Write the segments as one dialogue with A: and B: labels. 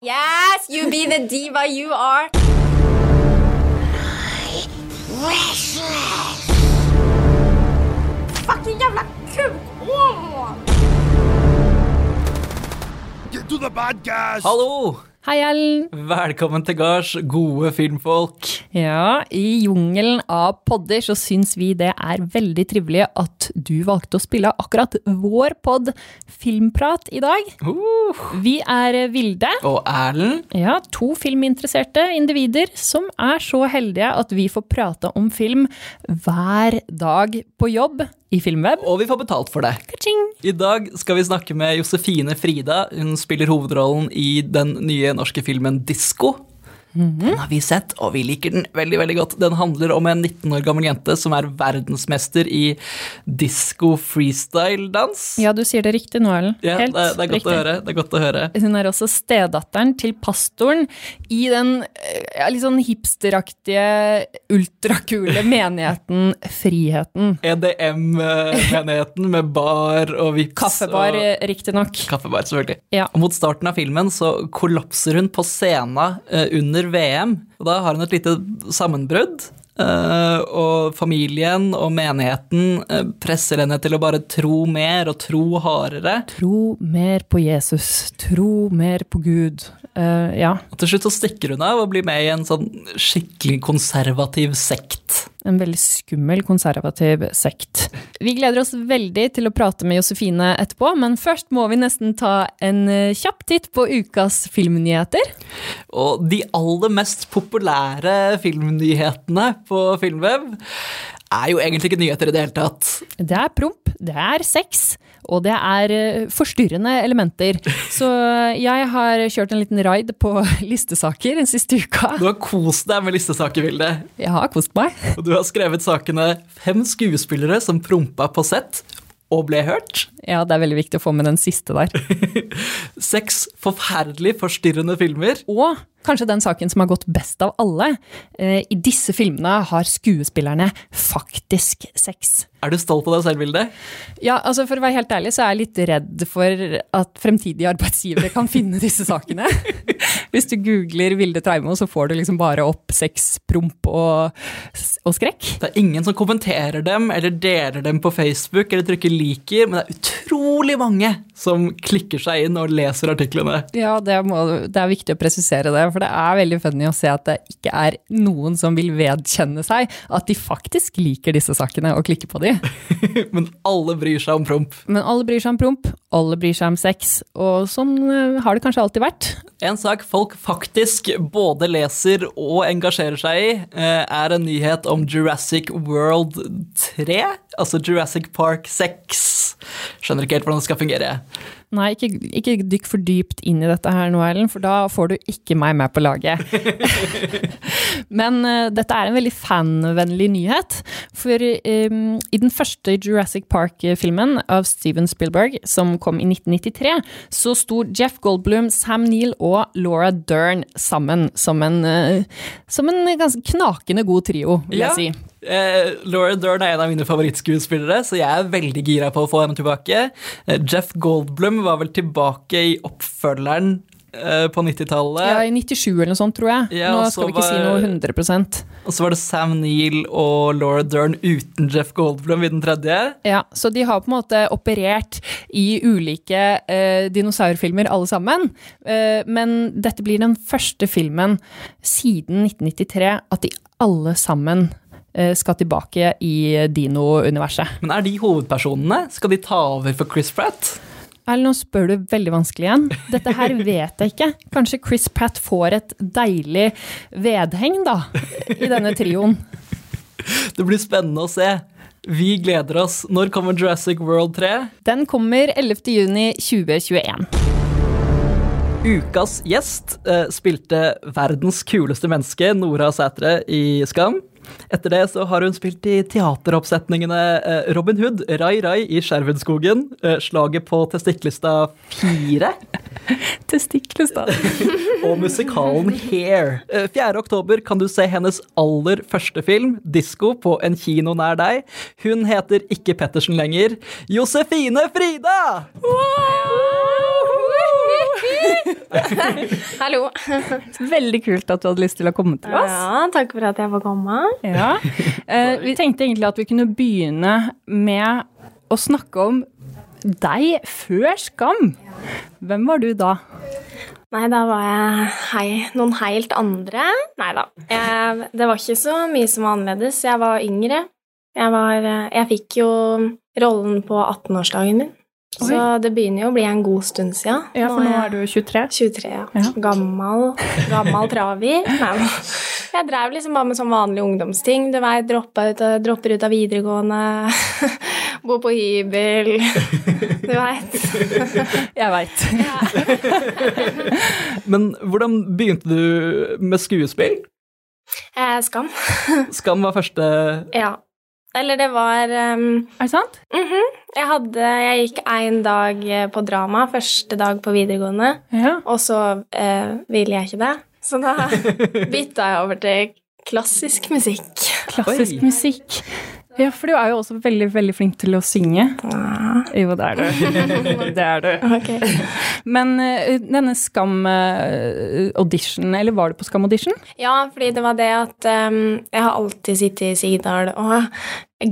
A: Yes, you be the diva you are.
B: Restless.
A: Fucking jævla kuk! Åh!
B: Get to the podcast.
C: Hallo!
D: Hei, Ellen.
C: Velkommen til gards, gode filmfolk.
D: Ja, i jungelen av podder så syns vi det er veldig trivelig at du valgte å spille akkurat vår pod Filmprat i dag.
C: Uh,
D: Vi er Vilde.
C: og Erlend.
D: Ja, to filminteresserte individer som er så heldige at vi får prate om film hver dag på jobb i Filmweb.
C: Og vi får betalt for det.
D: Ka-ching!
C: I dag skal vi snakke med Josefine Frida. Hun spiller hovedrollen i den nye norske filmen Disko. Den har vi sett, og vi liker den veldig veldig godt. Den handler om en 19 år gammel jente som er verdensmester i disko freestyle-dans.
D: Ja, du sier det riktig nå, Ellen.
C: Ja,
D: Helt
C: det, det er
D: riktig.
C: høre. Det er godt å høre.
D: Hun er også stedatteren til pastoren i den ja, litt sånn hipsteraktige, ultrakule menigheten Friheten.
C: EDM-menigheten med bar og vips.
D: Kaffebar,
C: og...
D: riktignok.
C: Kaffebar, selvfølgelig.
D: Ja.
C: Og mot starten av filmen så kollapser hun på scenen eh, under VM. Og da har hun et lite sammenbrudd. eh, og familien og menigheten eh, presser henne til å bare tro mer og tro hardere.
D: Tro mer på Jesus. Tro mer på Gud. Eh, ja,
C: Og til slutt så stikker hun av og blir med i en sånn skikkelig konservativ sekt.
D: en veldig skummel, konservativ sekt. Vi gleder oss veldig til å prate med Josefine etterpå, men først må vi nesten ta en eh, kjapp titt på ukas filmnyheter.
C: Og de aller mest populære filmnyhetene på Filmweb er jo egentlig ikke nyheter i det hele tatt.
D: Det er promp, det er sex, og det er eh, forstyrrende elementer. Så jeg har kjørt en liten raid på listesaker den siste uka.
C: Du har kost deg med listesaker, Vilde.
D: Jeg har kost meg.
C: Og du har skrevet sakene fem skuespillere som prompa på sett og ble hørt.
D: Ja, det er veldig viktig å få med den siste der.
C: Seks forferdelig forstyrrende filmer.
D: Og kanskje den saken som har gått best av alle. Eh, I disse filmene har skuespillerne faktisk sex.
C: Er du stolt av deg selv, Vilde?
D: Ja, altså For å være helt ærlig så er jeg litt redd for at fremtidige arbeidsgivere kan finne disse sakene. Hvis du googler Vilde Treimo, så får du liksom bare opp sex, promp og, og skrekk.
C: Det er ingen som kommenterer dem eller deler dem på Facebook eller trykker liker, men det er utrolig mange som klikker seg inn og leser artiklene.
D: Ja, det, må, det er viktig å presisere det, for det er veldig funny å se at det ikke er noen som vil vedkjenne seg at de faktisk liker disse sakene og klikker på de.
C: men alle bryr seg om promp.
D: Men alle bryr seg om promp, alle bryr seg om sex, og sånn eh, har det kanskje alltid vært.
C: En sak folk faktisk både leser og engasjerer seg i, eh, er en nyhet om Jurassic World 3, altså Jurassic Park 6. Skjønner ikke helt hvordan det skal fungere.
D: Nei, ikke, ikke dykk for dypt inn i dette her nå, Ellen, for da får du ikke meg med på laget. Men uh, dette er en veldig fanvennlig nyhet. For um, i den første Jurassic Park-filmen av Steven Spielberg, som kom i 1993, så sto Jeff Goldblum, Sam Neill og Laura Dern sammen som en, uh, som en ganske knakende god trio, vil
C: Ja.
D: jeg si.
C: Eh, Laura Dern er en av mine favorittskuespillere, så jeg er veldig gira på å få henne tilbake. Jeff Goldblum var vel tilbake i oppfølgeren eh, på 90-tallet.
D: Ja, I 97 eller noe sånt, tror jeg.
C: Ja,
D: Nå skal vi ikke si noe 100
C: Og så var det Sam Neill og Laura Dern uten Jeff Goldblum i den tredje.
D: Ja, så de har på en måte operert i ulike eh, dinosaurfilmer alle sammen. Eh, men dette blir den første filmen siden 1993 at de alle sammen eh, skal tilbake i Dino-universet.
C: Men er de hovedpersonene? Skal de ta over for Chris Pratt?
D: Erlend, nå spør du veldig vanskelig igjen. Dette her vet jeg ikke. Kanskje Chris Pratt får et deilig vedheng, da, i denne trioen.
C: Det blir spennende å se. Vi gleder oss. Når kommer Jurassic World 3?
D: Den kommer 11. juni 2021.
C: Ukas gjest eh, spilte verdens kuleste menneske, Nora Sætre, i Skam. Etter det så har hun spilt i teateroppsetningene eh, Robin Hood, Rai Rai i Skjervenskogen, eh, Slaget på Testiklista 4
D: Testiklista.
C: og musikalen Hair. Eh, 4. oktober kan du se hennes aller første film, Disko, på en kino nær deg. Hun heter ikke Pettersen lenger. Josefine Frida!
A: Hallo.
E: Veldig kult at du hadde lyst til å komme til oss.
A: Ja, takk for at jeg får komme.
E: Ja. Eh, vi tenkte egentlig at vi kunne begynne med å snakke om deg før Skam. Hvem var du da?
A: Nei, da var jeg hei, noen helt andre. Nei da. Det var ikke så mye som var annerledes. Jeg var yngre. Jeg, var, eh, jeg fikk jo rollen på 18-årsdagen min. Så det begynner jo å bli en god stund siden.
E: Ja, for nå er du 23.
A: 23, ja.
E: Ja.
A: Gammel, gammel traver. Nei, jeg drev liksom bare med sånn vanlige ungdomsting. Du ut, dropper ut av videregående, bo på hybel, du veit.
E: Jeg veit.
C: Men hvordan begynte du med skuespill?
A: Eh, skam.
C: Skam var første
A: Ja. Eller det var um,
E: Er det sant?
A: mhm. Jeg hadde Jeg gikk én dag eh, på drama, første dag på videregående,
E: Ja.
A: og så uh, ville jeg ikke det. Så da bytta jeg over til klassisk musikk.
E: Klassisk
C: Oi.
E: musikk. Ja, for du er jo også veldig, veldig flink til å synge.
A: Ah,
E: Jo, det er du. Det er du.
A: Okay.
E: Men eh, denne Skam-audition, eller var du på Skam-audition?
A: Ja, fordi det var det at um, jeg har alltid sittet i Sigdal og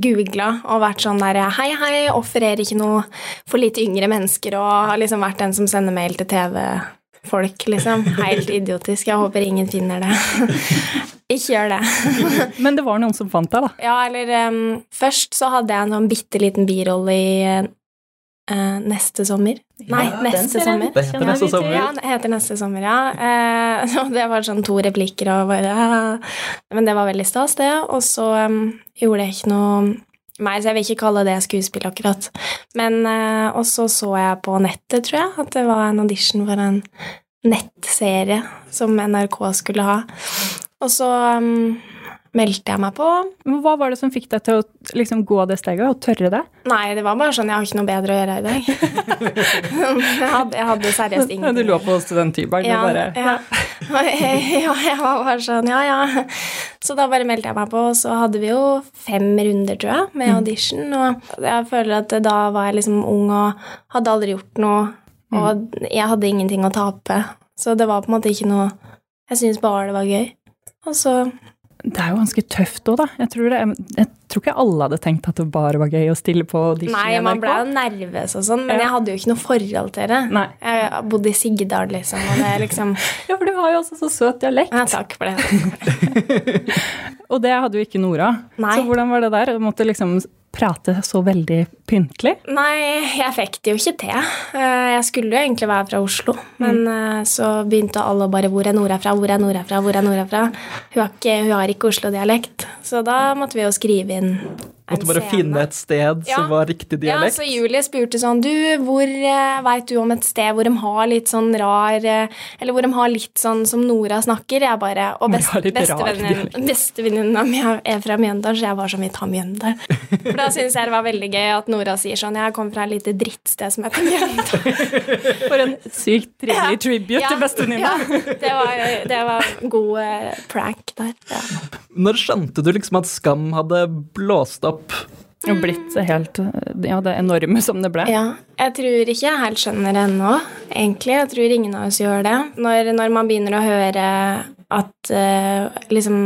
A: googla og vært sånn der Hei, hei, offererer ikke noe for litt yngre mennesker, og har liksom vært den som sender mail til TV-folk, liksom. Helt idiotisk. Jeg håper ingen finner det. ikke gjør det.
E: Men det var noen som fant deg, da.
A: Ja, eller um, Først så hadde jeg en sånn bitte liten birolle i uh, Neste sommer. Nei, neste sommer.
C: Det heter Neste sommer.
A: Ja, det heter Neste sommer, ja. Uh, og det var sånn to replikker og bare uh, Men det var veldig stas, det. Og så um, gjorde jeg ikke noe mer, så jeg vil ikke kalle det skuespill, akkurat. Men eh, Og så så jeg på nettet, tror jeg, at det var en audition for en nettserie som NRK skulle ha. Og så em, meldte jeg meg på.
E: Men Hva var det som fikk deg til å liksom, gå det steget og tørre det?
A: Nei, det var bare sånn, jeg har ikke noe bedre å gjøre i dag. jeg, hadde, jeg hadde seriøst
E: Du lå på studenthybel,
A: Ja,
E: bare
A: ja. ja, jeg var bare sånn, ja, ja. Så da bare meldte jeg meg på, og så hadde vi jo fem runder, tror jeg, med audition. Og jeg føler at da var jeg liksom ung og hadde aldri gjort noe, og jeg hadde ingenting å tape. Så det var på en måte ikke noe Jeg syntes bare det var gøy. Og så
E: Det er jo ganske tøft òg, da. Jeg tror, det, jeg tror ikke alle hadde tenkt at det bare var gøy å stille på audition
A: Nei, man ble jo nervøs og sånn, men
E: Ja.
A: jeg hadde jo ikke noe forhold til det.
E: Nei.
A: Jeg bodde i Sigdal, liksom, og det liksom
E: Ja, for du har jo også så søt dialekt.
A: Ja, takk for det.
E: Og det hadde jo ikke Nora.
A: Nei.
E: Så hvordan var det der? Du måtte liksom prate så veldig pyntlig?
A: Nei, jeg fikk det jo ikke til. Eh, Jeg skulle jo egentlig være fra Oslo, men mm. så begynte alle bare 'Hvor er Nora fra? Hvor er Nora fra? Hvor er Nora fra?' Hun har ikke, hun har ikke Oslo-dialekt. Så da måtte vi jo skrive inn
C: Måtte bare
A: scene.
C: finne et sted
A: Ja.
C: som var riktig dialekt.
A: Ja, så Julie spurte sånn Du, hvor uh, vet du om et sted hvor de har litt sånn rar uh, Eller hvor de har litt sånn som Nora snakker? Jeg bare Og best, bestevenninna mi er fra Mjøndalen, så jeg var sånn Vi tar Mjøndalen. For da syns jeg det var veldig gøy at Nora sier sånn Jeg kommer fra et lite drittsted som heter Mjøndalen.
E: For en sykt trivelig
A: Ja.
E: tribute
A: Ja,
E: til bestevenninna.
A: Ja, det var, det var god uh, prank der.
C: Når skjønte du liksom at Skam hadde blåst opp?
E: Og blitt helt Ja, det enorme som det ble.
A: Ja, jeg tror ikke jeg helt skjønner det ennå, egentlig. Jeg tror ingen av oss gjør det. Når, når man begynner å høre at uh, liksom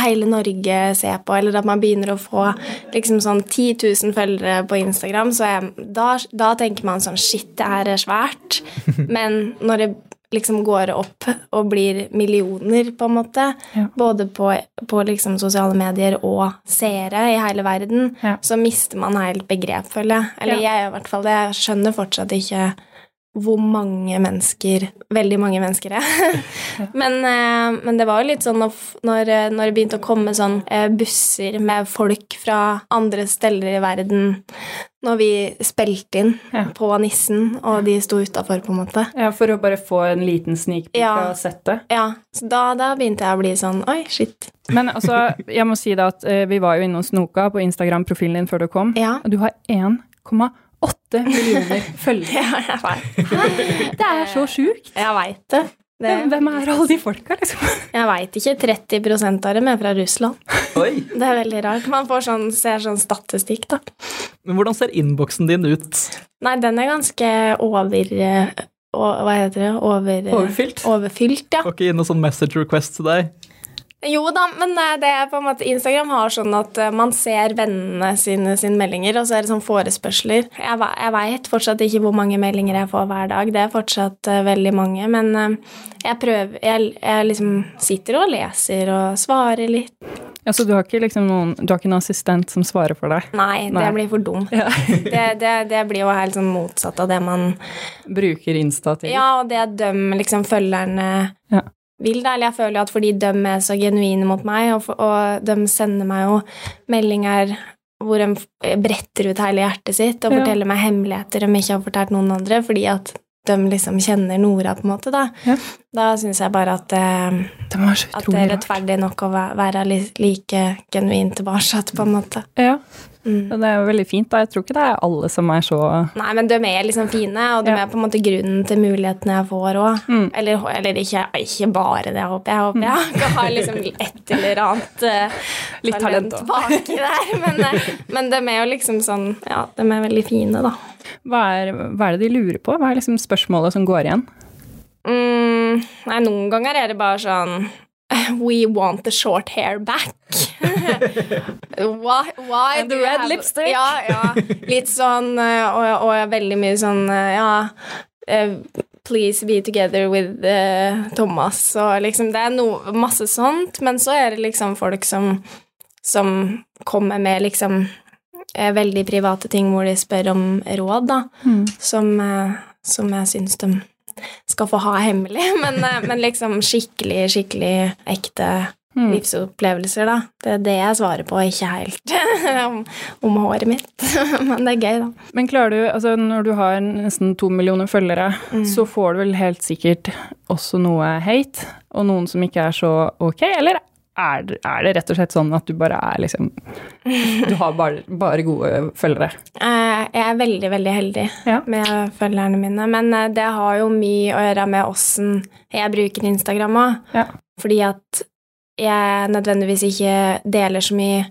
A: hele Norge ser på, eller at man begynner å få liksom sånn 10 000 følgere på Instagram, så er, da, da tenker man sånn Shit, det her er svært. Men når det liksom går opp og blir millioner, på en måte,
E: Ja.
A: både på, på liksom sosiale medier og seere i hele verden,
E: Ja.
A: så mister man helt begrep, føler jeg. Eller jeg gjør i hvert fall det. Jeg skjønner fortsatt ikke hvor mange mennesker Veldig mange mennesker er. men, eh, men det var jo litt sånn når, når, eh, det begynte å komme sånn eh, busser med folk fra andre steder i verden når vi spilte inn
E: Ja.
A: på Nissen, og de sto utafor, på en måte.
E: Ja, For å bare få en liten sneak peek
A: Ja.
E: av settet.
A: Ja, så da, da begynte jeg å bli sånn Oi, shit.
E: Men altså, jeg må si da at vi var jo inne og snoka på Instagram-profilen din før du kom.
A: Ja.
E: Og du har 1,8 millioner følgere.
A: Ja,
E: Det er så sjukt!
A: Jeg vet det. det.
E: Hvem er alle de folka, liksom?
A: Jeg veit ikke. 30 av dem er fra Russland.
C: Oi!
A: Det er veldig rart. Man får sånn, ser sånn statistikk, da.
C: Men hvordan ser innboksen din ut?
A: Nei, den er ganske over, eh, Hva heter det? Over,
E: Overfylt?
A: Overfylt, ja.
C: Får ikke inn noen sånn message request til deg?
A: Jo da, men eh, det er på en måte Instagram har sånn at eh, man ser vennene sine sine meldinger, og så er det sånn forespørsler. Jeg, jeg veit fortsatt ikke hvor mange meldinger jeg får hver dag. Det er fortsatt eh, veldig mange, men jeg prøver jeg, jeg liksom sitter og leser og svarer litt.
E: Ja, så du har ikke liksom noen Du har ikke noen assistent som svarer for deg?
A: Nei,
E: Nei.
A: det blir for dumt.
E: Ja.
A: Det, det, det blir jo helt sånn motsatt av det man
E: Bruker Insta til
A: Ja, og det de liksom følgerne
E: Ja.
A: Vil, da. Eller jeg føler jo at fordi de er så genuine mot meg, og, for, og de sender meg jo meldinger hvor de bretter ut hele hjertet sitt og
E: Ja.
A: forteller meg hemmeligheter de ikke har fortalt noen andre, fordi at de liksom kjenner Nora, på en måte, da.
E: Ja.
A: Da syns jeg bare at, eh,
E: Det
A: at det er rettferdig nok å være like genuin tilbake, på en måte.
E: Ja,
A: Mm.
E: det er jo veldig fint. da. Jeg tror ikke det er alle som er så
A: Nei, men de er liksom fine, og de
E: Ja.
A: er på en måte grunnen til mulighetene jeg får òg.
E: Mm.
A: Eller, eller ikke, ikke bare det, håper jeg. Håper jeg Jeg har liksom et eller annet uh,
E: Litt talent
A: baki der. Men, uh, men de er jo liksom sånn Ja, de er veldig fine, da.
E: hva er, hva er det de lurer på? Hva er liksom spørsmålet som går igjen?
A: Mm, nei, noen ganger er det bare sånn We want the short hair back. why, why
E: And the red
A: have-
E: lipstick.
A: Ja, ja. Litt sånn, eh, og, og veldig mye sånn, eh, ja eh, Please be together with uh, Thomas, og liksom Det er no, masse sånt, men så er det liksom folk som, som kommer med liksom veldig private ting hvor de spør om råd, da, som, eh, som jeg syns de skal få ha hemmelig, men, eh, men liksom skikkelig, skikkelig ekte
E: Mm.
A: livsopplevelser, da. Det er det jeg svarer på, ikke helt om, om håret mitt. men det er gøy, da.
E: Men klarer du, altså når du har nesten to millioner følgere, så får du vel helt sikkert også noe hate, og noen som ikke er så ok, eller er, er det rett og slett sånn at du bare er liksom Du har bare, bare gode følgere?
A: Eh, Jeg er veldig, veldig heldig
E: Ja.
A: med følgerne mine, men eh, det har jo mye å gjøre med åssen jeg bruker Instagram òg.
E: Ja.
A: Fordi at jeg nødvendigvis ikke deler så mye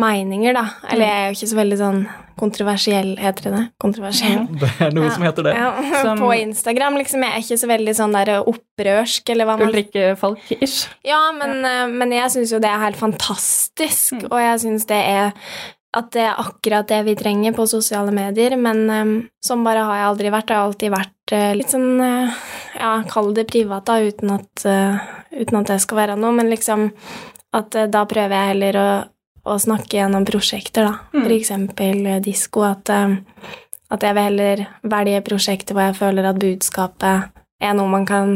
A: meninger, da. Eller jeg er jo ikke så veldig sånn kontroversiell, heter det det? Kontroversiell.
C: Det er noe som heter det.
A: Ja,
E: Som-
A: På Instagram, liksom. Jeg er ikke så veldig sånn der opprørsk, eller hva man
E: Ulrikke Falk-ish?
A: Ja, men, eh, men jeg syns jo det er helt fantastisk, og jeg syns det er at det er akkurat det vi trenger på sosiale medier, men um, sånn bare har jeg aldri vært. Jeg har alltid vært uh, litt sånn uh, Ja, kall det privat, da, uten at, uh, uten at det skal være noe, men liksom at eh, da prøver jeg heller å, å snakke gjennom prosjekter, da. For eksempel eh, disko. At, eh, at jeg vil heller velge prosjekter hvor jeg føler at budskapet er noe man kan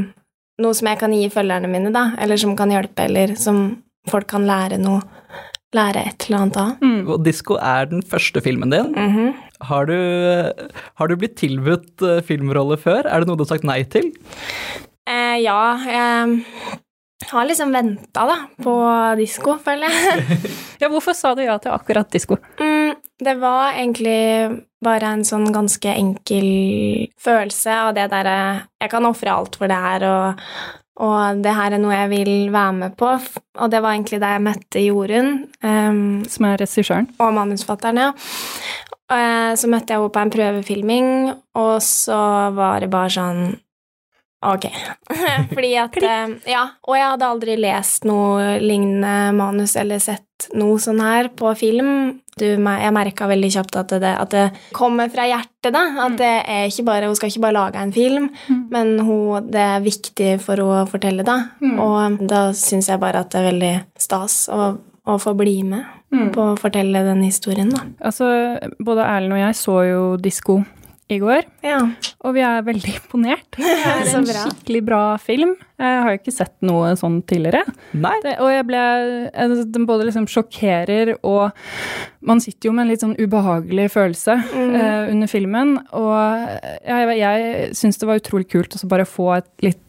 A: noe som jeg kan gi følgerne mine, da, eller som kan hjelpe, eller som folk kan lære noe Lære et eller annet av.
C: Og Disko er den første filmen din.
A: Mhm.
C: Har du, har du blitt tilbudt eh, filmrolle før? Er det noe du har sagt nei til?
A: eh, ja, jeg har liksom venta, da, på disko, føler jeg.
E: Ja, hvorfor sa du ja til akkurat disko?
A: Mm, det var egentlig bare en sånn ganske enkel følelse av det derre Jeg kan ofre alt for det her, og, og det her er noe jeg vil være med på. Og det var egentlig da jeg møtte Jorunn. Um,
E: Som er regissøren?
A: og manusfatteren, ja. Uh, Så møtte jeg henne på en prøvefilming, og så var det bare sånn Ok. Fordi at eh, Ja, og jeg hadde aldri lest noe lignende manus eller sett noe sånn her på film. Du, jeg merka veldig kjapt at det, at det kommer fra hjertet, da. At det er ikke bare, hun skal ikke bare lage en film, men hun, det er viktig for henne å fortelle, da. Og da syns jeg bare at det er veldig stas å, å få bli med på å fortelle den historien, da.
E: Altså, både Erlend og jeg så jo disko i går,
A: Ja.
E: og vi er veldig imponert. Det er en
A: bra.
E: skikkelig bra film. Jeg har jo ikke sett noe sånn tidligere.
C: Nei.
E: Det, og jeg ble altså, Den både liksom sjokkerer, og man sitter jo med en litt sånn ubehagelig følelse eh, under filmen. Og jeg, jeg syns det var utrolig kult å bare få et litt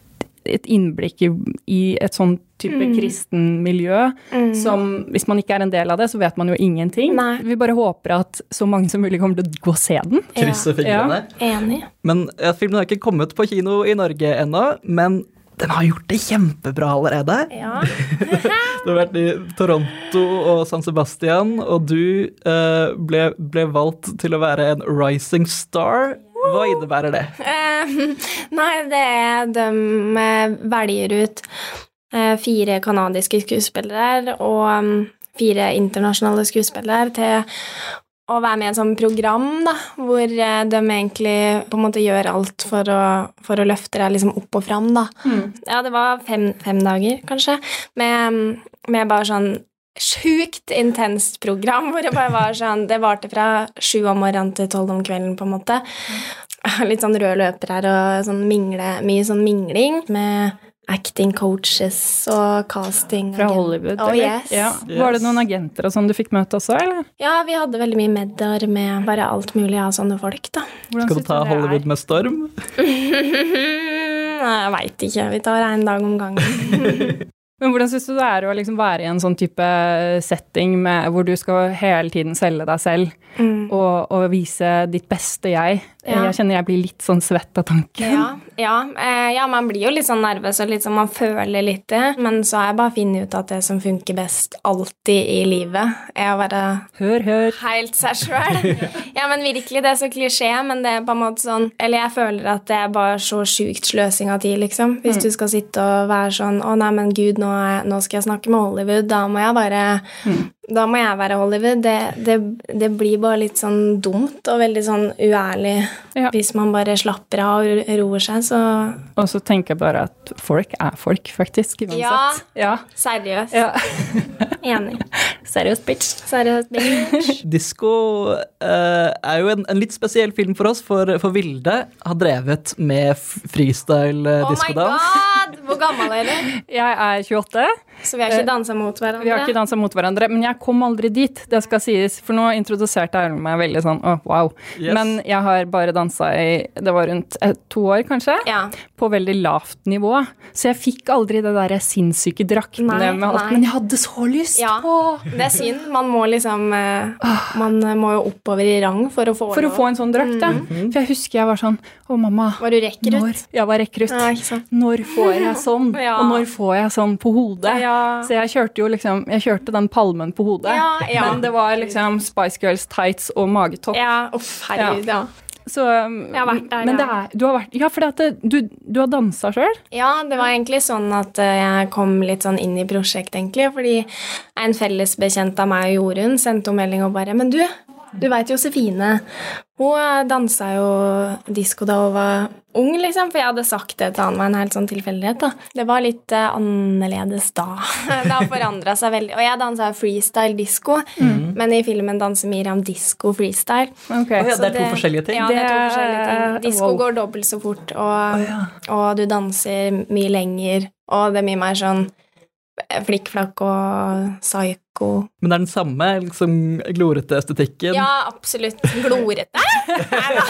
E: et innblikk i, i et sånn type kristen miljø som Hvis man ikke er en del av det, så vet man jo ingenting.
A: Nei.
E: Vi bare håper at så mange som mulig kommer til å gå og se den.
C: Krysse fingrene.
A: Enig.
C: Men ja, filmen har ikke kommet på kino i Norge ennå, men den har gjort det kjempebra allerede.
A: Ja.
C: Du har vært i Toronto og San Sebastian, og du eh, ble, ble valgt til å være en rising star Hva innebærer det?
A: Uh, nei, det er de eh, velger ut fire kanadiske skuespillere og mm, fire internasjonale skuespillere til å være med i et sånt program, da, hvor eh, de egentlig på en måte gjør alt for å, for å løfte deg liksom opp og fram, da. Ja, det var fem, fem dager, kanskje, med, med bare sånn sjukt intenst program, hvor det bare var sånn Det varte fra sju om morgenen til tolv om kvelden, på en måte. Litt sånn rød løper her og sånn mingle, mye sånn mingling med acting coaches og casting.
E: Fra Hollywood,
A: Oh,
E: eller?
A: yes.
E: Ja. Var det noen agenter og sånn du fikk møte også, eller?
A: Ja, vi hadde veldig mye medder med bare alt mulig av sånne folk, da.
E: Hvordan
C: Skal du ta
E: det er?
C: Hollywood med storm?
A: Nei, jeg veit ikke. Vi tar en dag om gangen.
E: Men hvordan syns du det er å liksom være i en sånn type setting med, hvor du skal hele tiden selge deg selv
A: Mm.
E: og, og vise ditt beste jeg?
A: Ja.
E: Jeg kjenner jeg blir litt sånn svett av tanken.
A: Ja, ja, eh, ja, man blir jo litt sånn nervøs, og sånn man føler litt det. Men så har jeg bare funnet ut at det som funker best alltid i livet, er å være
E: Hør, hør.
A: helt seg sjøl. ja, men virkelig, det er så klisjé, men det er på en måte sånn Eller jeg føler at det er bare så sjukt sløsing av tid, liksom. Hvis du skal sitte og være sånn Å, nei, men gud, nå, er, nå skal jeg snakke med Hollywood. Da må jeg bare Da må jeg være Hollywood. Det, det, det blir bare litt sånn dumt og veldig sånn uærlig.
E: Ja.
A: Hvis man bare slapper av og roer seg, så
E: Og så tenker jeg bare at folk er folk, faktisk. Uansett. Ja.
A: Seriøst.
E: ja.
A: Enig.
E: Seriøst, bitch.
A: Seriøst, bitch.
C: Disko uh, er jo en, en litt spesiell film for oss, for, for Vilde har drevet med freestyle-diskodans.
A: Oh my god! Hvor gammel er du?
E: Jeg er 28.
A: Så vi har ikke dansa mot hverandre?
E: Vi har ikke dansa mot hverandre, men jeg kom aldri dit, det skal sies. For nå introduserte Erlend meg veldig sånn å, wow.
C: Yes.
E: Men jeg har bare dansa i det var rundt eh, to år, kanskje.
A: Ja.
E: På veldig lavt nivå. Så jeg fikk aldri det derre sinnssyke draktene
A: Nei,
E: med alt.
A: nei.
E: Men jeg hadde så lyst
A: Ja.
E: på
A: Det er synd. Man må liksom eh, Man må jo oppover i rang for å få
E: For å få en sånn drakt, ja. For jeg husker jeg var sånn Å, mamma.
A: Var du rekrutt?
E: Når, jeg var rekrutt.
A: Ja.
E: Når får jeg sånn?
A: Ja.
E: Og når får jeg sånn på hodet?
A: Ja.
E: Så jeg kjørte jo liksom Jeg kjørte den palmen på hodet.
A: Ja, ja.
E: Men det var liksom Spice Girls tights og magetopp.
A: Ja, uff, herregud, ja.
E: Så, um,
A: Jeg har vært der,
E: men det er, du har vært Ja, for du, du har dansa sjøl?
A: Ja, det var egentlig sånn at eh, jeg kom litt sånn inn i prosjektet, egentlig. Fordi en felles bekjent av meg og Jorunn sendte henne melding og bare Men du, du veit Josefine. Hun eh, dansa jo disko da hun var ung, liksom. For jeg hadde sagt det til han var en helt sånn tilfeldighet. da. Det var litt uh, annerledes da. det har forandra seg veldig. Og jeg dansa freestyle disko, men i filmen danser Miriam disko freestyle.
E: Okay.
C: Oh, ja, det er to forskjellige ting.
A: Ja, det er to forskjellige ting. Disko
E: wow.
A: går dobbelt så fort, og, og du danser mye lenger, og det er mye mer sånn flikkflakk og psycho.
C: Men det er den samme liksom, glorete estetikken.
A: Ja, absolutt. Glorete? Hallo.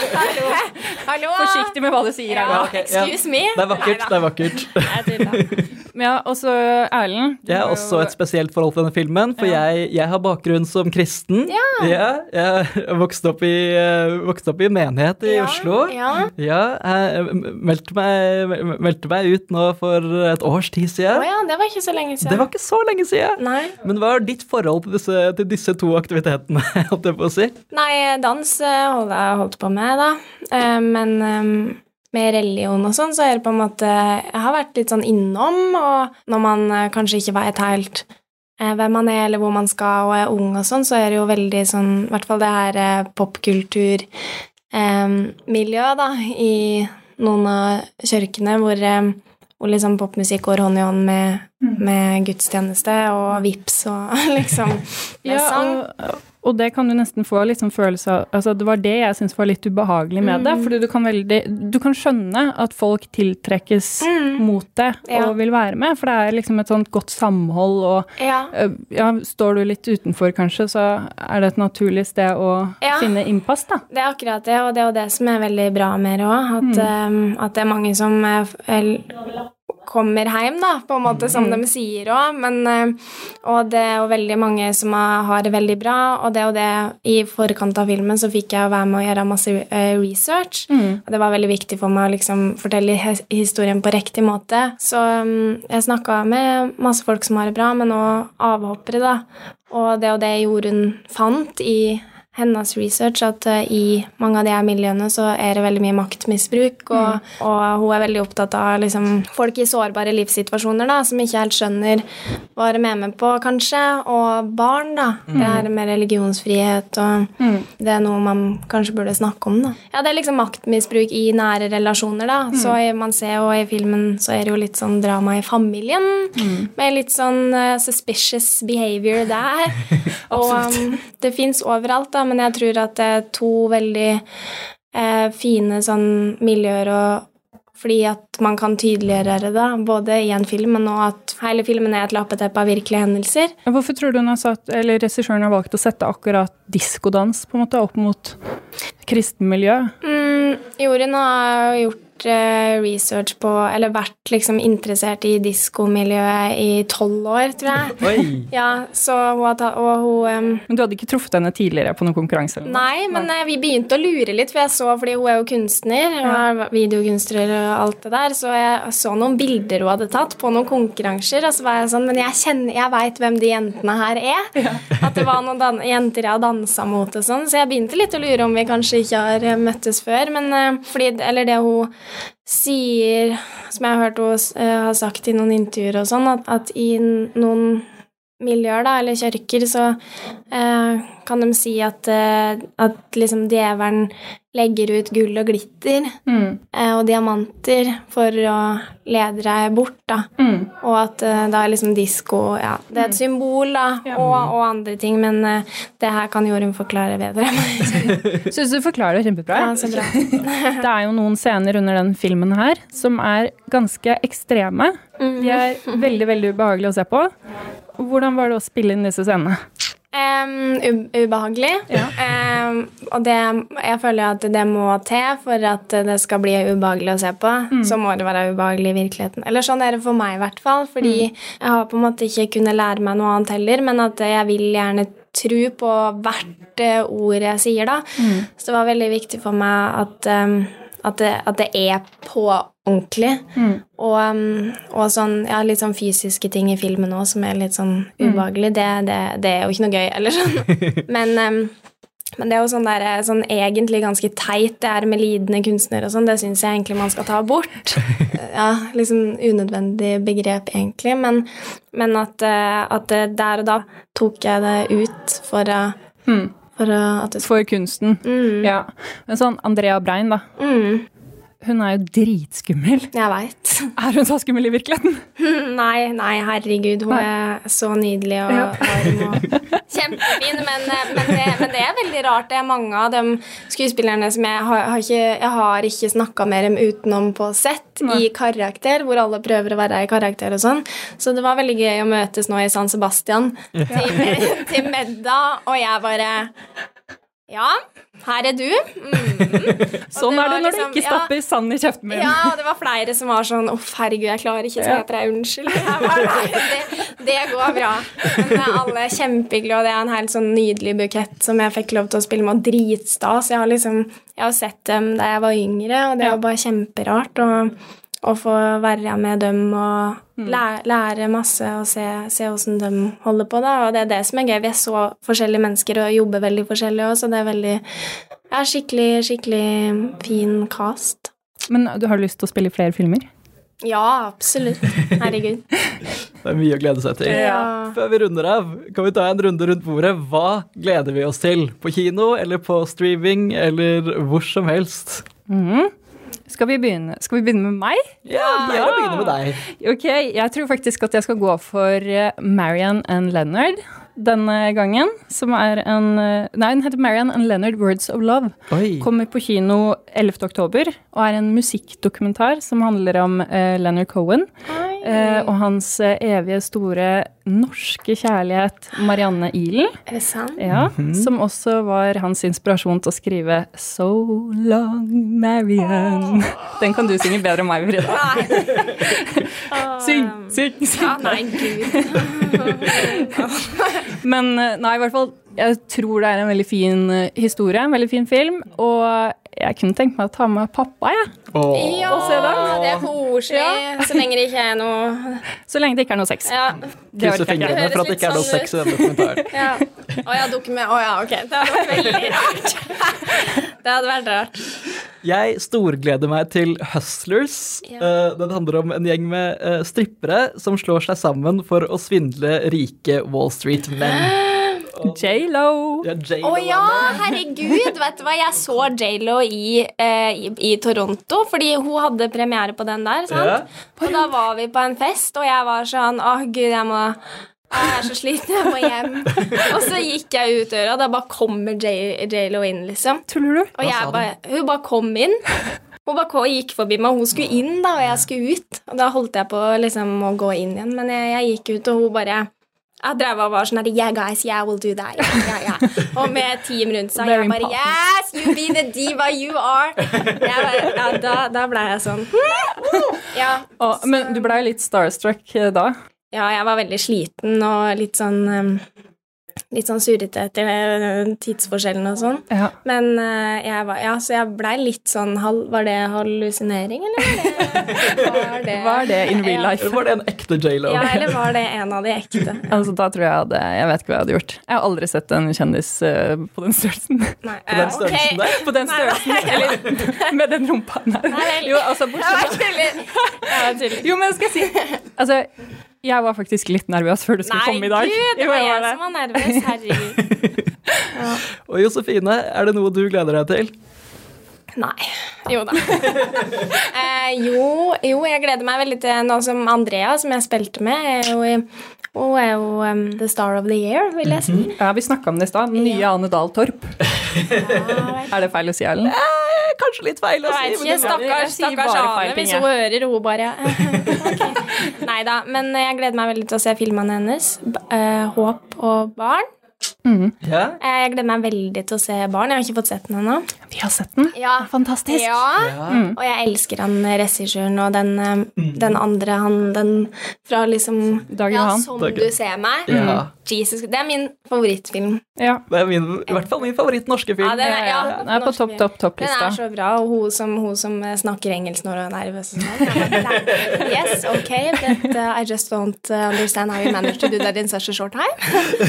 A: Hallo.
E: Forsiktig med hva du sier.
A: Ja,
E: okay.
C: ok, ja.
A: excuse me.
C: Det er vakkert.
A: Neida.
C: det er vakkert.
E: Ja, og så Erlend.
C: Jeg har også et spesielt forhold til denne filmen, for jeg, jeg har bakgrunn som kristen. Ja. jeg vokste opp i, eh, vokste opp i menighet i
A: Ja,
C: Oslo.
A: ja.
C: Ja, jeg meldte meg, meldte meg ut nå for et års tid
A: Å
C: siden.
A: ja, det var ikke så lenge siden.
C: Det var ikke så lenge siden.
A: Nei.
C: Men hva er ditt forhold til disse, til disse to aktivitetene? holdt jeg på å si?
A: Nei, dans holder holdt jeg holdt på med, da. Eh, Men eh, med religion og sånn, så er det på en måte Jeg har vært litt sånn innom, og når man eh, kanskje ikke vet helt eh, hvem man er, eller hvor man skal, og er ung og sånn, så er det jo veldig sånn I hvert fall det her eh, popkulturmiljøet, da, i noen av kirkene hvor eh, hvor liksom popmusikk går hånd i hånd med, med gudstjeneste og vips og liksom med
E: Ja,
A: sang.
E: og, og det kan du nesten få litt sånn følelse av altså Det var det jeg syntes var litt ubehagelig med
A: Mm.
E: det. Fordi du kan, veldig, du kan skjønne at folk tiltrekkes mot det og
A: Mm. Ja.
E: vil være med, for det er liksom et sånt godt samhold og
A: Ja.
E: øh, ja, Står du litt utenfor, kanskje, så er det et naturlig sted å finne innpass, da.
A: Det er akkurat det, og det er jo det som er veldig bra med det òg. At, eh, at det er mange som er, el- kommer hjem, da, på en måte, som de sier òg. Eh, Og det er jo veldig mange som har det veldig bra, og det og det I forkant av filmen så fikk jeg være med å gjøre masse research, research. Og det var veldig viktig for meg å liksom fortelle historien på riktig måte. Så mm, jeg snakka med masse folk som har det bra, men òg avhoppere, da. Og det og det Jorunn fant i hennes research at eh, i mange av de her miljøene så er det veldig mye maktmisbruk, og, og hun er veldig opptatt av liksom, folk i sårbare livssituasjoner da, som ikke helt skjønner hva de er med på, kanskje, og barn, da. Det her med religionsfrihet og Det er noe man kanskje burde snakke om, da. Ja, det er liksom maktmisbruk i nære relasjoner, da. Så man ser jo i filmen så er det jo litt sånn drama i familien, med litt sånn uh, suspicious behavior der. og um, det fins overalt, da, men jeg tror at det er to veldig eh, fine sånn miljøer og fordi at man kan tydeliggjøre det, både i en film, men også at hele filmen er et lappeteppe av virkelige hendelser.
E: Hvorfor tror du hun har satt, eller regissøren har valgt å sette akkurat diskodans på en måte opp mot kristenmiljø?
A: Mm, Jorunn har gjort eh, research på Eller vært liksom interessert i diskomiljøet i tolv år, tror jeg.
C: Oi!
A: Ja, så hun har tatt Og hun um,
E: Men du hadde ikke truffet henne tidligere på noen konkurranse? eller noe?
A: Nei, men nei. vi begynte å lure litt, for jeg så, fordi hun er jo kunstner, og er videokunstner og alt det der, så jeg så noen bilder hun hadde tatt på noen konkurranser, og så var jeg sånn Men jeg kjenner, jeg veit hvem de jentene her er. At det var noen dan jenter jeg har dansa mot og sånn, så jeg begynte litt å lure om vi kanskje ikke har eh, møttes før, men eh, fordi Eller det hun sier, som jeg har hørt hun ha har sagt i noen intervjuer og sånn, at, at i noen miljøer, da, eller kirker, så eh, kan de si at, eh, at liksom djevelen legger ut gull og glitter
E: Mm.
A: eh, og diamanter for å lede deg bort, da.
E: Mm.
A: Og at eh, da er liksom disko Ja, det er et symbol, da, og, og andre ting, men det her kan Jorunn forklare bedre.
E: Syns du forklarer det kjempebra.
A: Ja, så bra.
E: Det er jo noen scener under den filmen her som er ganske ekstreme. De er veldig, veldig ubehagelige å se på. Hvordan var det å spille inn disse scenene?
A: Em, u- ubehagelig. Um, og det, jeg føler at det må til for at det skal bli ubehagelig å se på. Så må det være ubehagelig i virkeligheten. Eller sånn er det for meg, i hvert fall. Fordi jeg har på en måte ikke kunnet lære meg noe annet heller, men at jeg vil gjerne tro på hvert eh, ord jeg sier, da. Så det var veldig viktig for meg at, em, at, det, at det er på ordentlig. Og, um, og sånn, ja, litt sånn fysiske ting i filmen òg som er litt sånn ubehagelig, det, det, det er jo ikke noe gøy, eller sånn. Men, um, men det er jo sånn, der, sånn egentlig ganske teit, det her med lidende kunstnere og sånn, det syns jeg egentlig man skal ta bort. Ja, liksom unødvendig begrep, egentlig. Men, men at, eh, at der og da tok jeg det ut for å,
E: Hmm.
A: For uh, at det
E: For kunsten.
A: Mm.
E: Ja. Men sånn Andrea Brein, da.
A: Mm,
E: Hun er jo dritskummel.
A: jeg veit.
E: Er hun så skummel i virkeligheten?
A: Nei, nei, herregud, hun er så nydelig og
E: Ja.
A: varm og kjempefin. Men, eh, men, det, men det er veldig rart. Det er mange av de skuespillerne som jeg har, har ikke, jeg har ikke snakka med dem utenom på sett, i karakter, hvor alle prøver å være i karakter og sånn. Så det var veldig gøy å møtes nå i San Sebastian til, til middag, og jeg bare Ja, her er du. Mm.
E: Sånn er det
A: når
E: når du
A: ikke
E: ikke
A: ja.
E: stapper sand i kjeften min.
A: Ja, og det var flere som var sånn 'Å, herregud, jeg klarer ikke, å
E: Ja.
A: heter jeg unnskyld. Bare, det, det går bra. Men alle er kjempehyggelige, og det er en helt sånn nydelig bukett som jeg fikk lov til å spille med, og dritstas. Jeg har liksom Jeg har sett dem da jeg var yngre, og det jo bare kjemperart å, å få være med dem og lære, lære masse og se, se hvordan de holder på, da. Og det er det som er gøy. Vi er så forskjellige mennesker og jobber veldig forskjellig òg, så det er veldig ja, skikkelig, skikkelig fin cast.
E: Men du har lyst til å spille i flere filmer?
A: Ja, absolutt. Herregud.
C: Det er mye å glede seg til.
A: Ja.
C: Før vi runder av, kan vi ta en runde rundt bordet. Hva gleder vi oss til? På kino eller på streaming eller hvor som helst?
E: Mhm. Skal, vi begynne? Skal vi begynne med meg?
C: Ja, det er å begynne med deg.
E: Ok, jeg tror faktisk at jeg skal gå for eh, Marian and Leonard denne gangen. Som er en eh, Nei, den heter Marian and Leonard Words of Love.
C: Oi.
E: Kommer på kino 11. oktober og er en musikkdokumentar som handler om uh, Leonard Cohen uh, og hans evige store norske kjærlighet Marianne Ihlen.
A: Er det sant?
E: Ja, Som også var hans inspirasjon til å skrive So Long Marian. Den kan du synge bedre enn meg, Frida. Syng, syng, syng.
A: Ja, nei, gud.
E: Men eh, nei, i hvert fall, jeg tror det er en veldig fin eh, historie, en veldig fin film. Og jeg kunne tenkt meg å ta med pappa, jeg.
A: Ja,
E: se den.
A: det er koselig. Så lenge det ikke er noe
E: Så lenge det ikke er noe sex.
A: Ja.
E: Det ikke.
C: fingrene for at det ikke er noe
A: sånn
C: sex i denne dokumentaren.
A: ja. Å ja, dokument... Å ja, ok. Det hadde vært veldig rart. Det hadde vært rart.
C: Jeg storgleder meg til Hustlers.
A: Ja.
C: Eh, Den handler om en gjeng med eh, strippere som slår seg sammen for å svindle rike Wall Street-menn.
E: J.Lo.
C: Ja,
A: Å
C: er
A: ja, herregud! Vet du hva, jeg så J.Lo i, eh, i, i Toronto, fordi hun hadde premiere på den der. sant? Og da var vi på en fest, og jeg var sånn Å, gud, jeg må jeg er så sliten, jeg må hjem. Og så gikk jeg ut døra, og da bare kommer J- J.Lo inn, liksom.
E: Tuller du?
A: Og jeg bare, hun bare kom inn. Hun bare gikk forbi meg, hun skulle inn, da, og jeg skulle ut. Og da holdt jeg på liksom, å gå inn igjen, men jeg, jeg gikk ut, og hun bare jeg drev og var sånn her Yeah, guys, yeah, we'll do that. Yeah, yeah, yeah. Og med team rundt seg.
E: Very
A: Jeg bare. Yes, you be the diva you are. Bare, ja, da, da ble jeg sånn ja.
E: Å, men du blei litt starstruck eh, da?
A: ja, jeg var veldig sliten og litt sånn um, Litt sånn surrete etter eh, tidsforskjellen og sånn.
E: Ja.
A: Men uh, jeg var, ja, så jeg blei litt sånn hal- Var det hallusinering, eller var det Var det,
E: Var det in real life?
C: Ja. var det en ekte J-Lo?
A: Ja, eller var det en av de ekte?
E: Altså, da tror jeg hadde Jeg vet ikke hva jeg hadde gjort. Jeg har aldri sett en kjendis uh, på den størrelsen.
A: Nei,
C: På den størrelsen
A: okay.
C: der?
E: På den størrelsen, eller med den rumpa. Nei.
A: Nei.
E: Jo, altså, bortsett
A: tuller.
E: Jo, men skal jeg si Altså, jeg var faktisk litt nervøs før du skulle
A: Nei,
E: komme i dag.
A: Nei, gud, det var
E: jeg
A: jeg som var nervøs. Herregud.
C: Og Josefine, er det noe du gleder deg til?
A: Nei. Jo da. eh, jo, jo, jeg gleder meg veldig til nå som Andrea, som jeg spilte med, er jo, i- hun er jo um, the star of the year, vil jeg si.
E: Ja, Vi snakka om det i stad. Den nye Ane Dahl Torp. Er det feil å si, Erlend?
C: Eh, kanskje litt feil å
A: Jeg
C: si.
A: vet ikke,
C: det-
E: jeg
A: stakkars, stakkars Ane, hvis hun hører, hun bare okay. Nei da, men jeg gleder meg veldig til å se filmene hennes. Eh, Håp og barn.
C: Ja?
A: Eh, Jeg gleder meg veldig til å se barn. Jeg har ikke fått sett den ennå.
E: Vi har sett den.
A: Ja.
E: Fantastisk.
A: Ja.
C: Ja.
A: Og jeg elsker han regissøren og den, mm. den andre, han den fra liksom
E: Dagen
A: Ja, som
C: Dagen.
A: du ser meg.
C: Ja.
A: Jesus, Det er min favorittfilm.
E: Ja.
C: Det er min, i hvert fall min favoritt-norske film.
A: Ja, den er, ja,
E: Den er på topp, topp, topp, lista.
A: Den er så bra, og hun som, hun som eh, snakker engelsk når hun er nervøs og sånn. jeg bare, "Nei, Yes, ok, but uh, I just don't uh, understand how you managed to do that in such a short time.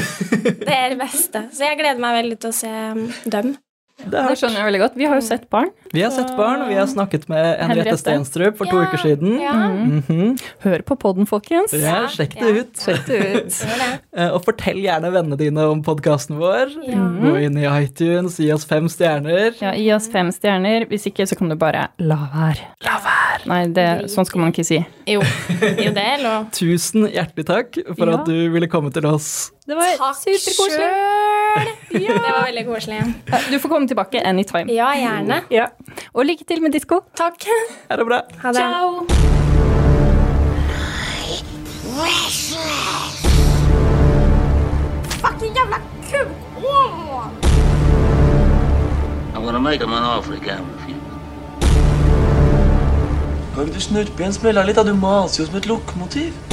A: det er beste. Så jeg gleder meg veldig til å se um, dem.
C: Det
E: Det skjønner jeg veldig godt. Vi har jo sett barn.
C: Vi har sett barn, og vi har snakket med Henriette
E: Henriette.
C: Stenstrup for to
A: Ja,
C: uker siden.
A: Ja,
C: Mhm.
E: Hør på podden, folkens.
C: ja, sjekk det
A: ja.
C: ut.
E: Sjekk det ut.
C: Eh, Og fortell gjerne vennene dine om podkasten vår.
A: Ja.
C: Gå inn i iTunes, gi oss fem stjerner.
E: Ja, Gi oss fem stjerner. Hvis ikke, så kan du bare la være. La være. Nei, det, sånn skal man ikke si.
A: Jo, jo, det er lov.
C: Tusen hjertelig takk for
E: Ja.
C: at du ville komme til oss.
E: Det var
A: Takk
E: superkoselig.
A: Sjøl! Det var veldig koselig.
E: Du får komme tilbake anytime.
A: Ja, gjerne.
E: Ja. Og lykke til med disko.
A: Takk.
C: Ha det bra.
A: Ha det. Fucking jævla kuk!
F: I'm gonna make him an offer he can't refuse.
G: Kan ikke du snurpe igjen smella litt? da? Du maser jo som et lokomotiv.